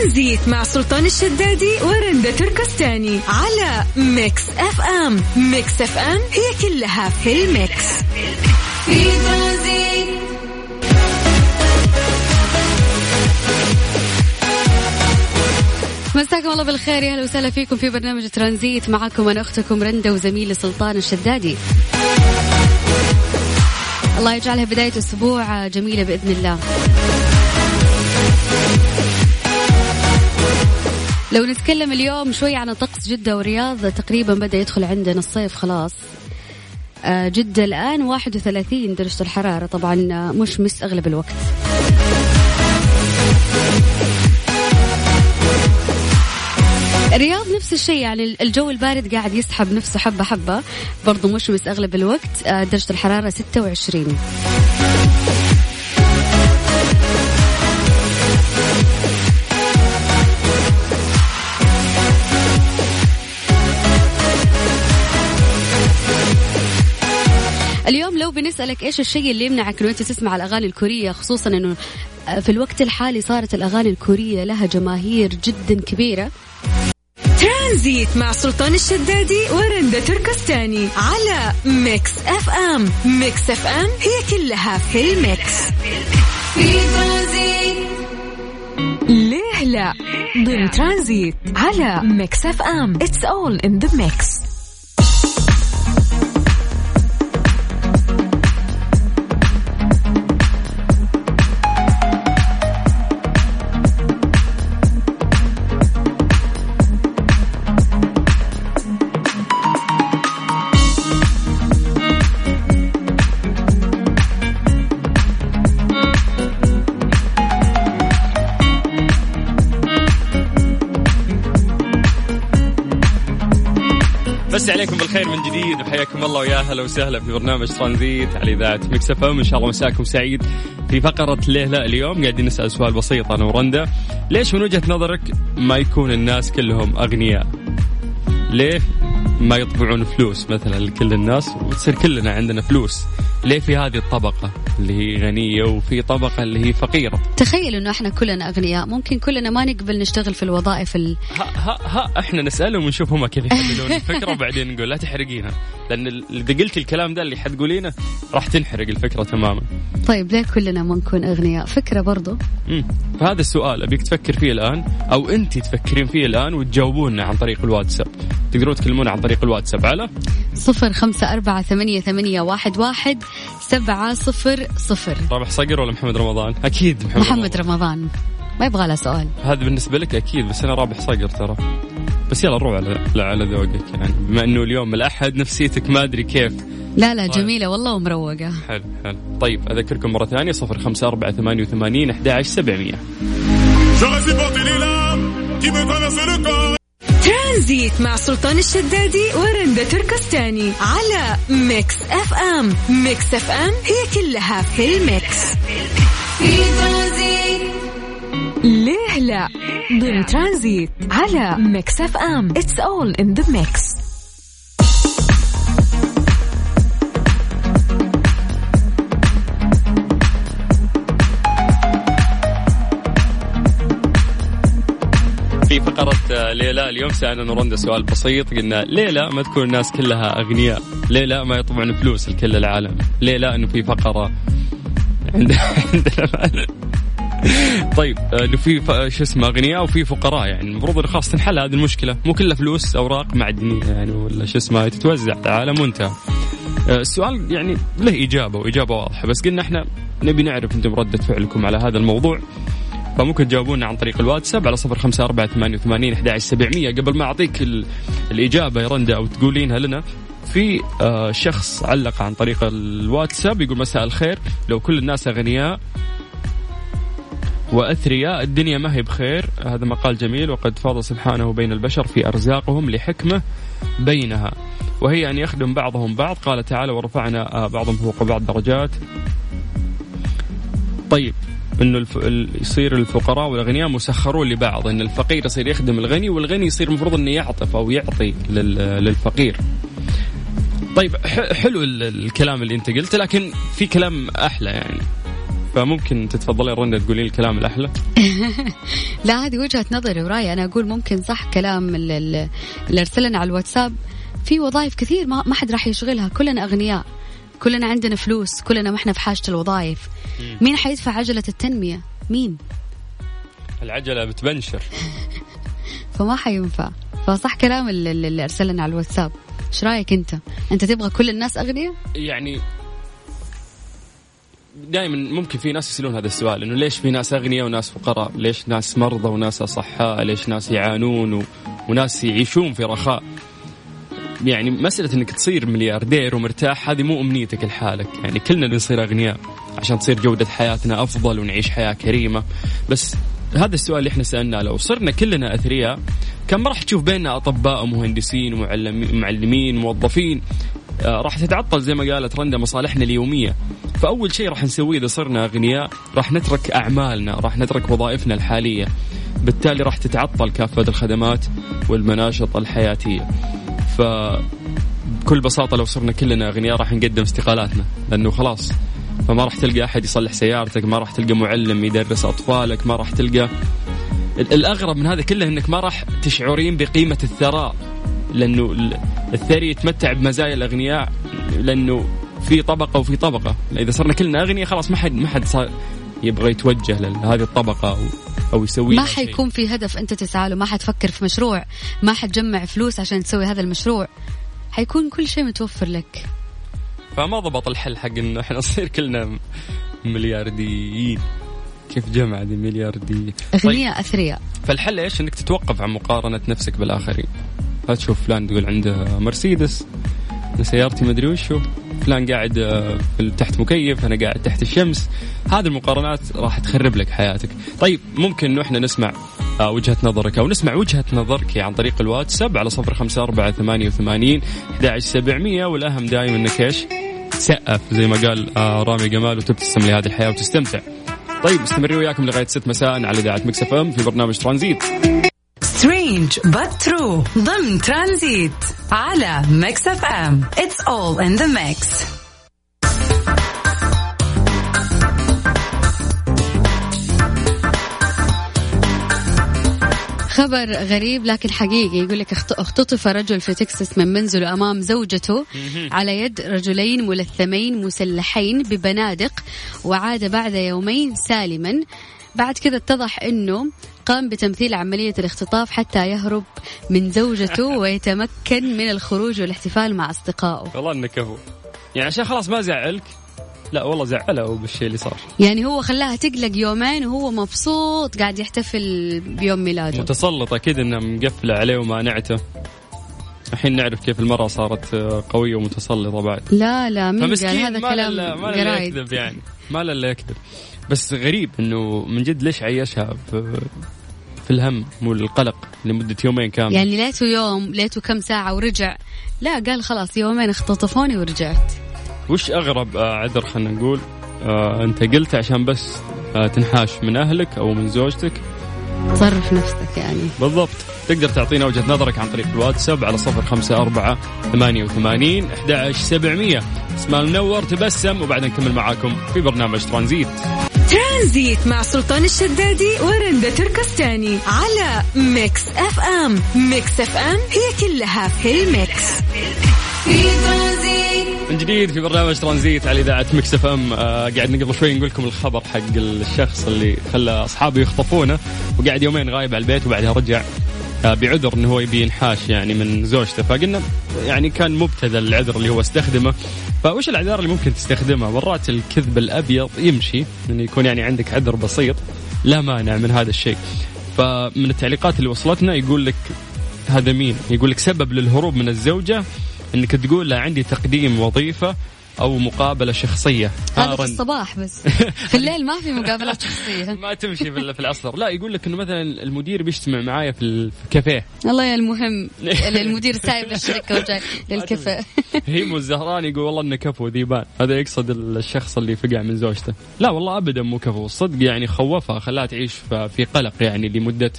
ترانزيت مع سلطان الشدادي ورندا تركستاني على Mix FM. Mix FM هي كلها في ال mix. في ترانزيت. مساكم الله بالخير. يا أهلا وسهلا فيكم في برنامج ترانزيت. معكم أنا أختكم رندا وزميلي سلطان الشدادي. الله يجعلها بداية أسبوع جميلة بإذن الله. لو نتكلم اليوم شوي عن طقس جدة والرياض تقريبا بدأ يدخل عندنا الصيف خلاص. آه، جدة الآن 31 درجة الحرارة طبعا مش مس أغلب الوقت. الرياض نفس الشيء يعني الجو البارد قاعد يسحب نفسه حبة حبة برضو مشمس أغلب الوقت. آه، درجة الحرارة 26 اليوم لو بنسألك إيش الشيء اللي يمنعك إنه أنت تسمع الأغاني الكورية خصوصا إنه آه، في الوقت الحالي صارت الأغاني الكورية لها جماهير جدا كبيرة. ترانزيت مع سلطان الشدادي ورندا تركستاني على Mix FM. Mix FM هي كلها في ال mix. في ترانزيت. ليه لا؟ ضمن ترانزيت على Mix FM. It's all in the mix بالخير من جديد. وحياكم الله ويا أهلا وسهلا في برنامج ترانزيت على إذاعة Mix FM. إن شاء الله مساكم سعيد في فقرة ليه لا اليوم. قاعدين نسأل سؤال بسيط أنا ورندا. ليش من وجهة نظرك ما يكون الناس كلهم أغنياء؟ ليه ما يطبعون فلوس مثلا لكل الناس؟ وتصير كلنا عندنا فلوس. ليه في هذه الطبقة اللي هي غنية وفي طبقة اللي هي فقيرة؟ تخيل إنه إحنا كلنا أغنياء ممكن كلنا ما نقبل نشتغل في الوظائف ال... ها ها ها إحنا نسألهم ونشوف هم كيف يحللون الفكرة وبعدين نقول لا تحرقينها. لأن إذا قلت الكلام ده اللي حتقولينه راح تنحرق الفكرة تماما. طيب ليه كلنا ما نكون أغنياء؟ فكرة برضو. امم فهذا السؤال أبيك تفكر فيه الآن أو أنت تفكرين فيه الآن وتجاوبونا عن طريق الواتساب. تقدرون تكلمونا عن طريق الواتساب على صفر خمسة أربعة ثمانية, ثمانية واحد, واحد سبعة صفر صفر. رابح صقر ولا محمد رمضان؟ أكيد محمد, محمد رمضان, رمضان. ما يبغى له سؤال. هذا بالنسبة لك أكيد بس أنا رابح صقر ترى. بس يلا نروح على على ذوقك يعني. بما إنه اليوم الأحد نفسيتك ما أدري كيف. لا لا طيب. جميلة والله ومروقة. حلو حلو. طيب أذكركم مرة ثانية 0548811700 ترانزيت مع سلطان الشدادي ورندا تركستاني على Mix FM. Mix FM هي كلها في ال mix. في ترانزيت ليه لا؟ ضمن ترانزيت على Mix FM. It's all in the mix ليه لا اليوم سألنا أنا ورندا سؤال بسيط قلنا ليه ما تكون الناس كلها أغنياء ليه ما يطبعون فلوس لكل العالم ليه أنه في فقرا عندنا طيب إنه في شو اسمه أغنياء وفي فقراء يعني المفروض إنه خلاص تنحل هذه المشكلة. مو كلها فلوس أوراق معدنية يعني ولا شو اسمه تتوزع العالم وانتهى. السؤال يعني له إجابة وإجابة واضحة بس قلنا إحنا نبي نعرف أنتم ردة فعلكم على هذا الموضوع. فممكن تجاوبونا عن طريق الواتساب على صفر خمسة أربعة ثمانية وثمانين أحد سبعمية. قبل ما أعطيك الإجابة يا رندا أو تقولينها لنا في آه، شخص علق عن طريق الواتساب يقول مساء الخير. لو كل الناس أغنياء وأثرياء الدنيا ما هي بخير. هذا مقال جميل وقد فاض سبحانه بين البشر في أرزاقهم لحكمة بينها. وهي أن يخدم بعضهم بعض. قال تعالى ورفعنا آه، بعضهم فوق بعض درجات. طيب إنه الف... يصير الفقراء والأغنياء مسخرون لبعض إن الفقير يصير يخدم الغني والغني يصير المفروض إنه يعطف أو يعطي لل... للفقير. طيب حلو الكلام اللي أنت قلته لكن في كلام أحلى يعني. فممكن تتفضلين رندا تقولين الكلام الأحلى؟ لا هذه وجهة نظري وراي. أنا أقول ممكن صح كلام اللي أرسلنا على الواتساب. في وظائف كثير ما, ما حد راح يشغلها كلنا أغنياء. كلنا عندنا فلوس كلنا ما إحنا في حاجة الوظائف. مين حيدفع عجلة التنمية؟ مين؟ العجلة بتبنشر. فما حينفع. فصح كلام اللي, اللي أرسلنا على الواتساب. إيش رأيك أنت؟ أنت تبغى كل الناس أغنياء؟ يعني دائما ممكن في ناس يسألون هذا السؤال إنه ليش في ناس أغنياء وناس فقراء؟ ليش ناس مرضى وناس أصحاء؟ ليش ناس يعانون و... وناس يعيشون في رخاء؟ يعني مسألة إنك تصير ملياردير ومرتاح هذه مو أمنيتك لحالك، يعني كلنا نصير أغنياء عشان تصير جودة حياتنا أفضل ونعيش حياة كريمة، بس هذا السؤال اللي إحنا سالناه لو صرنا كلنا أثرياء. كم راح تشوف بيننا أطباء ومهندسين ومعلمين موظفين؟ آه راح تتعطل زي ما قالت رندا مصالحنا اليومية. فأول شيء راح نسويه إذا صرنا أغنياء راح نترك أعمالنا راح نترك وظائفنا الحالية. بالتالي راح تتعطل كافة الخدمات والمناشط الحياتية. بكل بساطة لو صرنا كلنا أغنياء راح نقدم استقالاتنا لأنه خلاص فما راح تلقى أحد يصلح سيارتك ما راح تلقى معلم يدرس أطفالك ما راح تلقى الأغرب من هذا كله إنك ما راح تشعرين بقيمة الثراء لأنه الثري يتمتع بمزايا الأغنياء لأنه في طبقة وفي طبقة. إذا صرنا كلنا أغنياء خلاص ما حد ما حد صار يبغى يتوجه لهذه الطبقة أو يسوي ما حيكون في هدف أنت تسعى له ما حتفكر في مشروع ما حتجمع فلوس عشان تسوي هذا المشروع. حيكون كل شيء متوفر لك. فما ضبط الحل حق إنه إحنا نصير كلنا مليارديين. كيف جمع ذي مليارديين؟ أغنياء طيب. أثرياء. فالحل إيش؟ إنك تتوقف عن مقارنة نفسك بالآخرين. لا تشوف فلان تقول عنده مرسيدس سيارتي مدري وشو فلان قاعد آه، تحت مكيف أنا قاعد تحت الشمس. هذه المقارنات راح تخرب لك حياتك. طيب ممكن إنه إحنا نسمع آه، وجهة نظرك أو نسمع وجهة نظرك عن طريق الواتساب على صفر خمسة أربعة ثمانية وثمانين سبعمية. والأهم دائما أنك إيش؟ تسقف زي ما قال آه، رامي جمال وتبتسم لهذه الحياة وتستمتع. طيب مستمرين وياكم لغاية 6 مساء على إذاعة Mix FM في برنامج ترانزيت. Strange But True ضمن ترانزيت على Mix FM it's all in the mix خبر غريب لكن حقيقي. يقول لك اختطف رجل في تكساس من منزله أمام زوجته على يد رجلين ملثمين مسلحين ببنادق وعاد بعد يومين سالما. بعد كذا اتضح إنه قام بتمثيل عملية الاختطاف حتى يهرب من زوجته ويتمكن من الخروج والاحتفال مع أصدقائه. والله إنك كفو يعني عشان خلاص ما زعلك لا والله زعله بالشيء اللي صار. يعني هو خلاها تقلق يومين وهو مبسوط قاعد يحتفل بيوم ميلاده. متسلط أكيد انها مقفله عليه ومانعته. الحين نعرف كيف المرأة صارت قوية ومتسلطة بعد. لا لا مين قال؟ هذا كلام ما لا يكذب يعني. ما لا يكذب. بس غريب إنه من جد ليش عيشها في الهم والقلق لمدة يومين كامل. يعني ليته يوم ليته كم ساعة ورجع. لا قال خلاص يومين اختطفوني ورجعت. وش أغرب آه، عذر خلينا نقول آه أنت قلت عشان بس آه تنحاش من أهلك أو من زوجتك؟ تصرف نفسك يعني. بالضبط. تقدر تعطينا وجهة نظرك عن طريق الواتساب على صفر خمسة أربعة ثمانية وثمانين أحد سبعمية. اسمها منور تبسم وبعدين نكمل معاكم في برنامج ترانزيت. ترانزيت مع سلطان الشدادي ورندا تركستاني على Mix FM. Mix FM هي كلها في ال mix. من جديد في برنامج ترانزيت على إذاعة Mix FM. آه قاعد قبل شوي نقول لكم الخبر حق الشخص اللي خلى أصحابه يخطفونه وقاعد يومين غايب على البيت وبعدها رجع بعذر انه هو يبي ينحاش يعني من زوجته. فقلنا يعني كان مبتذل العذر اللي هو استخدمه. فوش الاعذار اللي ممكن تستخدمها مرات الكذب الأبيض يمشي انه يكون يعني عندك عذر بسيط لا مانع من هذا الشيء. فمن التعليقات اللي وصلتنا يقول لك هذا مين؟ يقول لك سبب للهروب من الزوجة إنك تقول له عندي تقديم وظيفة أو مقابلة شخصية. هذا في الصباح بس. في الليل ما في مقابلات شخصية. ما تمشي في العصر لا يقول لك إنه مثلا المدير بيجتمع معايا في الكافيه. الله يا المهم. المدير سايب للشركه وجاي للكافيه. هيمو الزهراني يقول والله إنه كفو ذيبان. هذا يقصد الشخص اللي فقع من زوجته. لا والله ابدا مو كفو. الصدق يعني خوفها خلاها تعيش في قلق يعني لمدة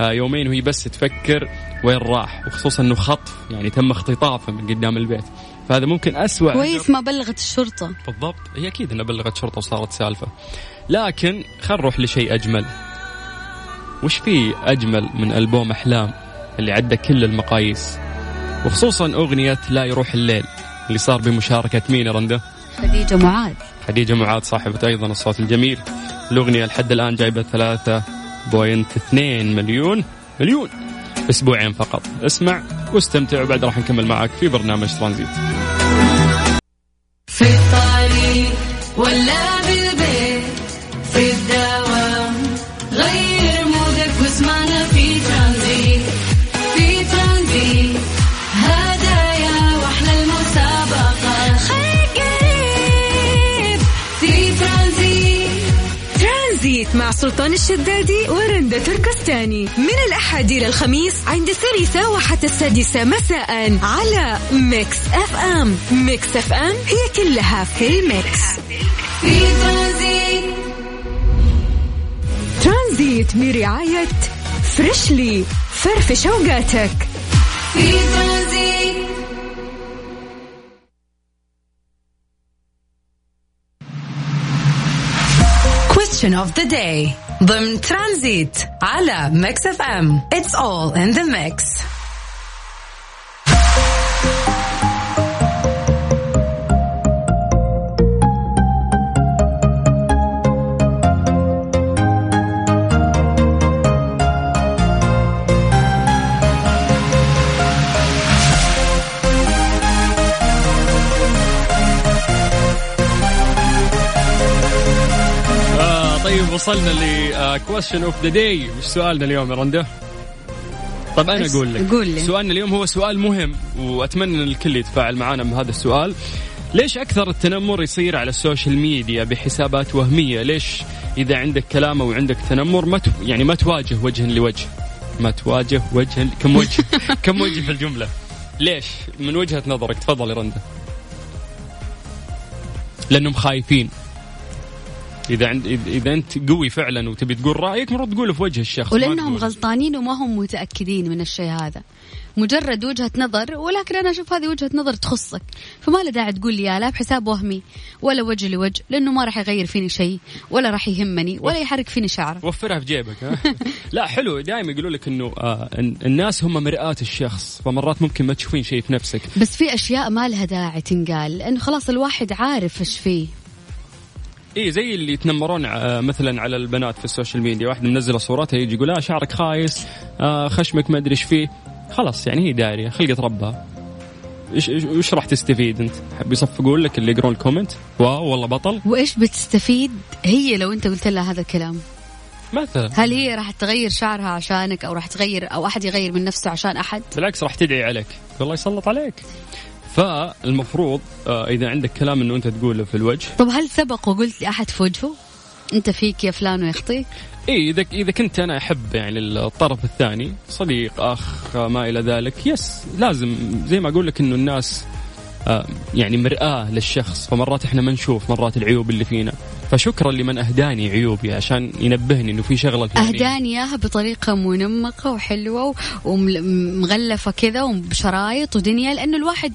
آه، يومين وهي بس تفكر وين راح. وخصوصا إنه خطف يعني تم اختطافه من قدام البيت. فهذا ممكن أسوأ كويس ما بلغت الشرطة. بالضبط. هي أكيد أنها بلغت شرطة وصارت سالفة. لكن خل نروح لشيء أجمل. وش في أجمل من ألبوم أحلام اللي عدى كل المقاييس؟ وخصوصا أغنية لا يروح الليل اللي صار بمشاركة مين يا رندة؟ خديجة معاذ. خديجة معاذ صاحبة أيضا الصوت الجميل. الأغنية لحد الآن جايبة ثلاثة بوينت اثنين مليون. مليون. أسبوعين فقط. اسمع واستمتع وبعد راح نكمل معك في برنامج ترانزيت. في الطريق ولا بالبيت مع سلطان الشدادي ورندا تركستاني. من الأحد إلى الخميس عند الثالثة وحتى السادسة مساء على Mix FM. Mix FM هي كلها في ال mix. في ترانزيت ترانزيت برعاية Freshly. فرفش أوقاتك. في ترانزيت Question of the day ضمن ترانزيت على ميكس اف ام It's all in the mix طيب وصلنا ل question of the day وش سؤالنا اليوم يا رندة؟ طب أنا؟ أقول لك. قول لي. سؤالنا اليوم هو سؤال مهم وأتمنى إن الكل يتفاعل معنا بهذا السؤال. ليش أكثر التنمر يصير على ال social media بحسابات وهمية؟ ليش إذا عندك كلام أو عندك تنمر ما يعني ما تواجه وجها لوجه؟ ما تواجه وجها كم وجه؟ كم وجه في الجملة؟ ليش؟ من وجهة نظرك تفضل يا رندة. لأنهم خايفين. إذا عند إذا- إذا أنت قوي فعلا وتبي تقول رأيك المفروض تقوله في وجه الشخص ولأنهم. غلطانين وما هم متأكدين من الشيء هذا. مجرد وجهة نظر ولكن أنا أشوف هذه وجهة نظر تخصك. فما له داعي تقول لي يا لا بحساب وهمي ولا وجه لوجه لأنه ما راح يغير فيني شيء ولا راح يهمني ولا يحرك فيني شعر وفرها في جيبك ها؟ لا حلو. دائما يقولوا لك إنه آه الناس هم مرآة الشخص فمرات ممكن ما تشوفين شيء في نفسك. بس في أشياء ما لها داعي تنقال لأنه خلاص الواحد عارف إيش فيه. اي زي اللي يتنمرون آه مثلا على البنات في ال social media. واحد منزله صورتها يجي يقول لا شعرك خايس آه خشمك ما أدري إيش فيه. خلاص يعني هي داريه خلقت ربها. إيش إيش راح تستفيد أنت؟ حب يصفقون لك اللي يقرون ال comment؟ Wow والله بطل. وإيش بتستفيد هي لو أنت قلت لها هذا الكلام؟ مثلا. هل هي راح تغير شعرها عشانك أو راح تغير أو أحد يغير من نفسه عشان أحد؟ بالعكس راح تدعي عليك. والله يسلط عليك. فالمفروض آه إذا عندك كلام إنه أنت تقوله في الوجه. طب هل سبق وقلت لأحد في وجهه أنت فيك يا فلان ويخطيك؟ اي إذا إذا كنت أنا أحب يعني الطرف الثاني صديق أخ ما إلى ذلك يس لازم زي ما أقول لك إنه الناس آه، يعني مرآة للشخص فمرات إحنا ما نشوف مرات العيوب اللي فينا. فشكرا لمن أهداني عيوبي عشان ينبهني إنه في شغلة فلانية. أهداني إياها بطريقة منمقة وحلوة ومغلفة كذا وبشرايط ودنيا لأنه الواحد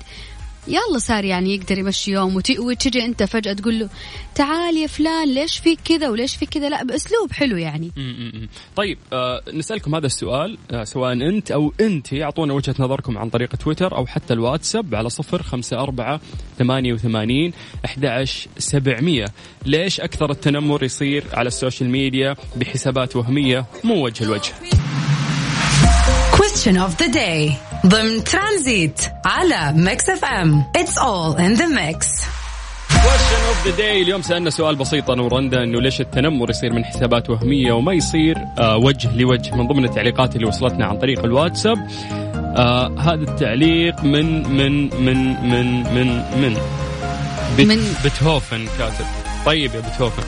يلا صار يعني يقدر يمشي يوم وت- وتجي أنت فجأة تقول له تعال يا فلان ليش فيك كذا وليش فيك كذا؟ لا بأسلوب حلو يعني. طيب آه نسألكم هذا السؤال آه سواء أنت أو أنت أعطونا وجهة نظركم عن طريق تويتر أو حتى الواتساب على صفر خمسة أربعة ثمانية وثمانين أحد سبعمية. ليش أكثر التنمر يصير على ال social media بحسابات وهمية مو وجه لوجه Question of the day. ضمن ترانزيت على Mix FM. It's all in the mix. Question of the day. اليوم سألنا سؤال بسيط أنا ورندا إنه ليش التنمر يصير من حسابات وهمية وما يصير آه وجه لوجه من ضمن التعليقات اللي وصلتنا عن طريق الواتساب. آه هذا التعليق من من من من من من من- بتهوفن كاتب. طيب يا بتهوفن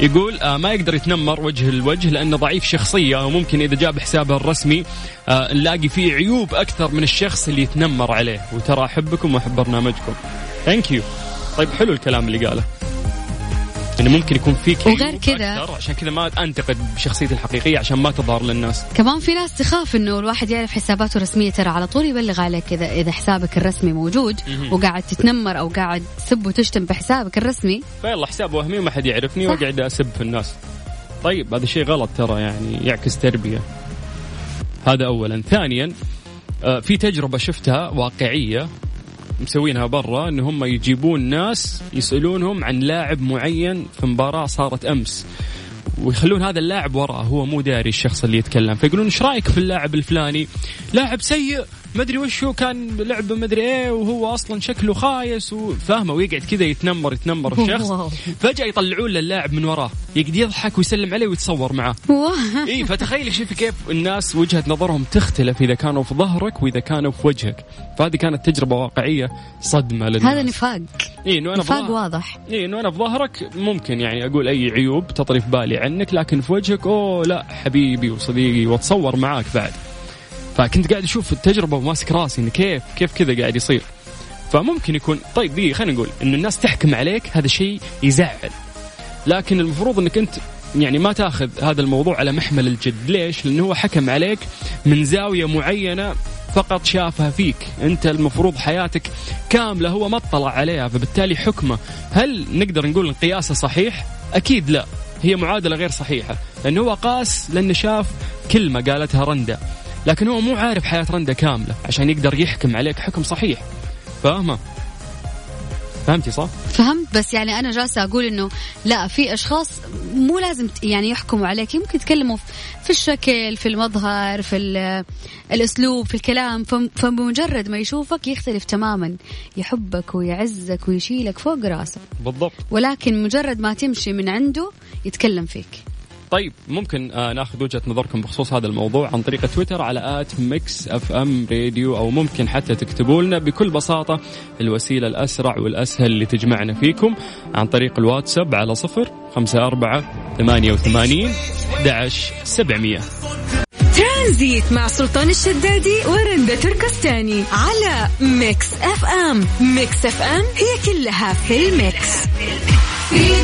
يقول آه ما يقدر يتنمر وجه لوجه لأنه ضعيف شخصية وممكن إذا جاب حسابه الرسمي آه نلاقي فيه عيوب أكثر من الشخص اللي يتنمر عليه. وترى أحبكم وأحب برنامجكم. ثانك يو طيب حلو الكلام اللي قاله. يعني ممكن يكون فيك وغير كذا عشان كذا ما أنتقد بشخصيتي الحقيقية عشان ما تظهر للناس. كمان في ناس تخاف إنه الواحد يعرف حساباته الرسمية ترى على طول يبلغ عليك اذا إذا حسابك الرسمي موجود وقاعد تتنمر أو قاعد تسب وتشتم بحسابك الرسمي. فيلا حساب وهمي وما حد يعرفني وأقعد أسب في الناس. طيب هذا شيء غلط ترى يعني يعكس تربية. هذا اولا. ثانيا آه، في تجربة شفتها واقعية. مسوينها برا إن هم يجيبون ناس يسألونهم عن لاعب معين في مباراة صارت أمس. ويخلون هذا اللاعب وراه هو مو داري الشخص اللي يتكلم. فيقولون إيش رأيك في اللاعب الفلاني؟ لاعب سيء ما ادري وش هو كان لعبه ما ادري إيه وهو أصلا شكله خايس وفاهمه ويقعد كذا يتنمر يتنمر الشخص. فجأة يطلعون للاعب من وراه. يقعد يضحك ويسلم عليه ويتصور معاه إي فتخيل شوفي كيف الناس وجهة نظرهم تختلف إذا كانوا في ظهرك وإذا كانوا في وجهك. فهذه كانت تجربة واقعية صدمة للناس. هذا نفاق. إي إنه أنا نفاق واضح. إي إنه أنا في ظهرك ممكن يعني أقول أي عيوب تطري في بالي عنك لكن في وجهك أوه لا حبيبي وصديقي وأتصور معاك بعد. فكنت قاعد أشوف التجربة وماسك راسي إنه كيف كيف كذا قاعد يصير. فممكن يكون طيب دي خلينا نقول انه الناس تحكم عليك هذا شيء يزعل. لكن المفروض إنك أنت يعني ما تأخذ هذا الموضوع على محمل الجد. ليش؟ لأنه هو حكم عليك من زاوية معينة فقط شافها فيك. أنت المفروض حياتك كاملة هو ما اطلع عليها فبالتالي حكمه. هل نقدر نقول إن قياسه صحيح؟ أكيد لا. هي معادلة غير صحيحة. لأنه هو قاس لأنه شاف كلمة قالتها رندا. لكن هو مو عارف حياة رندا كاملة عشان يقدر يحكم عليك حكم صحيح. فاهمة؟ فهمتي صح؟ فهمت بس يعني أنا جالسة أقول إنه لا في أشخاص مو لازم يعني يحكموا عليك يمكن يتكلموا في الشكل في المظهر في الأسلوب في الكلام فبمجرد ما يشوفك يختلف تماما يحبك ويعزك ويشيلك فوق راسه. بالضبط. ولكن مجرد ما تمشي من عنده يتكلم فيك. طيب ممكن آه ناخذ وجهة نظركم بخصوص هذا الموضوع عن طريق تويتر على at Mix FM Radio أو ممكن حتى تكتبوا لنا بكل بساطة الوسيلة الأسرع والأسهل اللي تجمعنا فيكم عن طريق الواتساب على صفر خمسة أربعة ثمانية وثمانين سبعمية. ترانزيت مع سلطان الشدادي ورندا تركستاني على Mix FM. Mix FM هي كلها في ال mix. في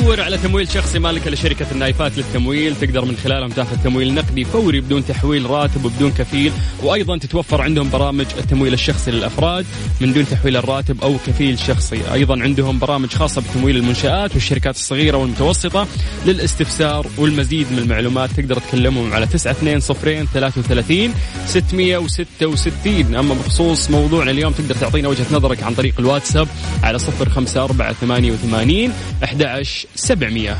دور على تمويل شخصي مالك لشركة النايفات للتمويل. تقدر من خلالهم تاخذ تمويل نقدي فوري بدون تحويل راتب وبدون كفيل. وأيضا تتوفر عندهم برامج التمويل الشخصي للأفراد من دون تحويل الراتب أو كفيل شخصي. أيضا عندهم برامج خاصة بتمويل المنشآت والشركات الصغيرة والمتوسطة للاستفسار والمزيد من المعلومات. تقدر تكلمهم على 92 33 666 أما بخصوص موضوعنا اليوم تقدر تعطينا وجهة نظرك عن طريق الواتساب على 054 88 11 700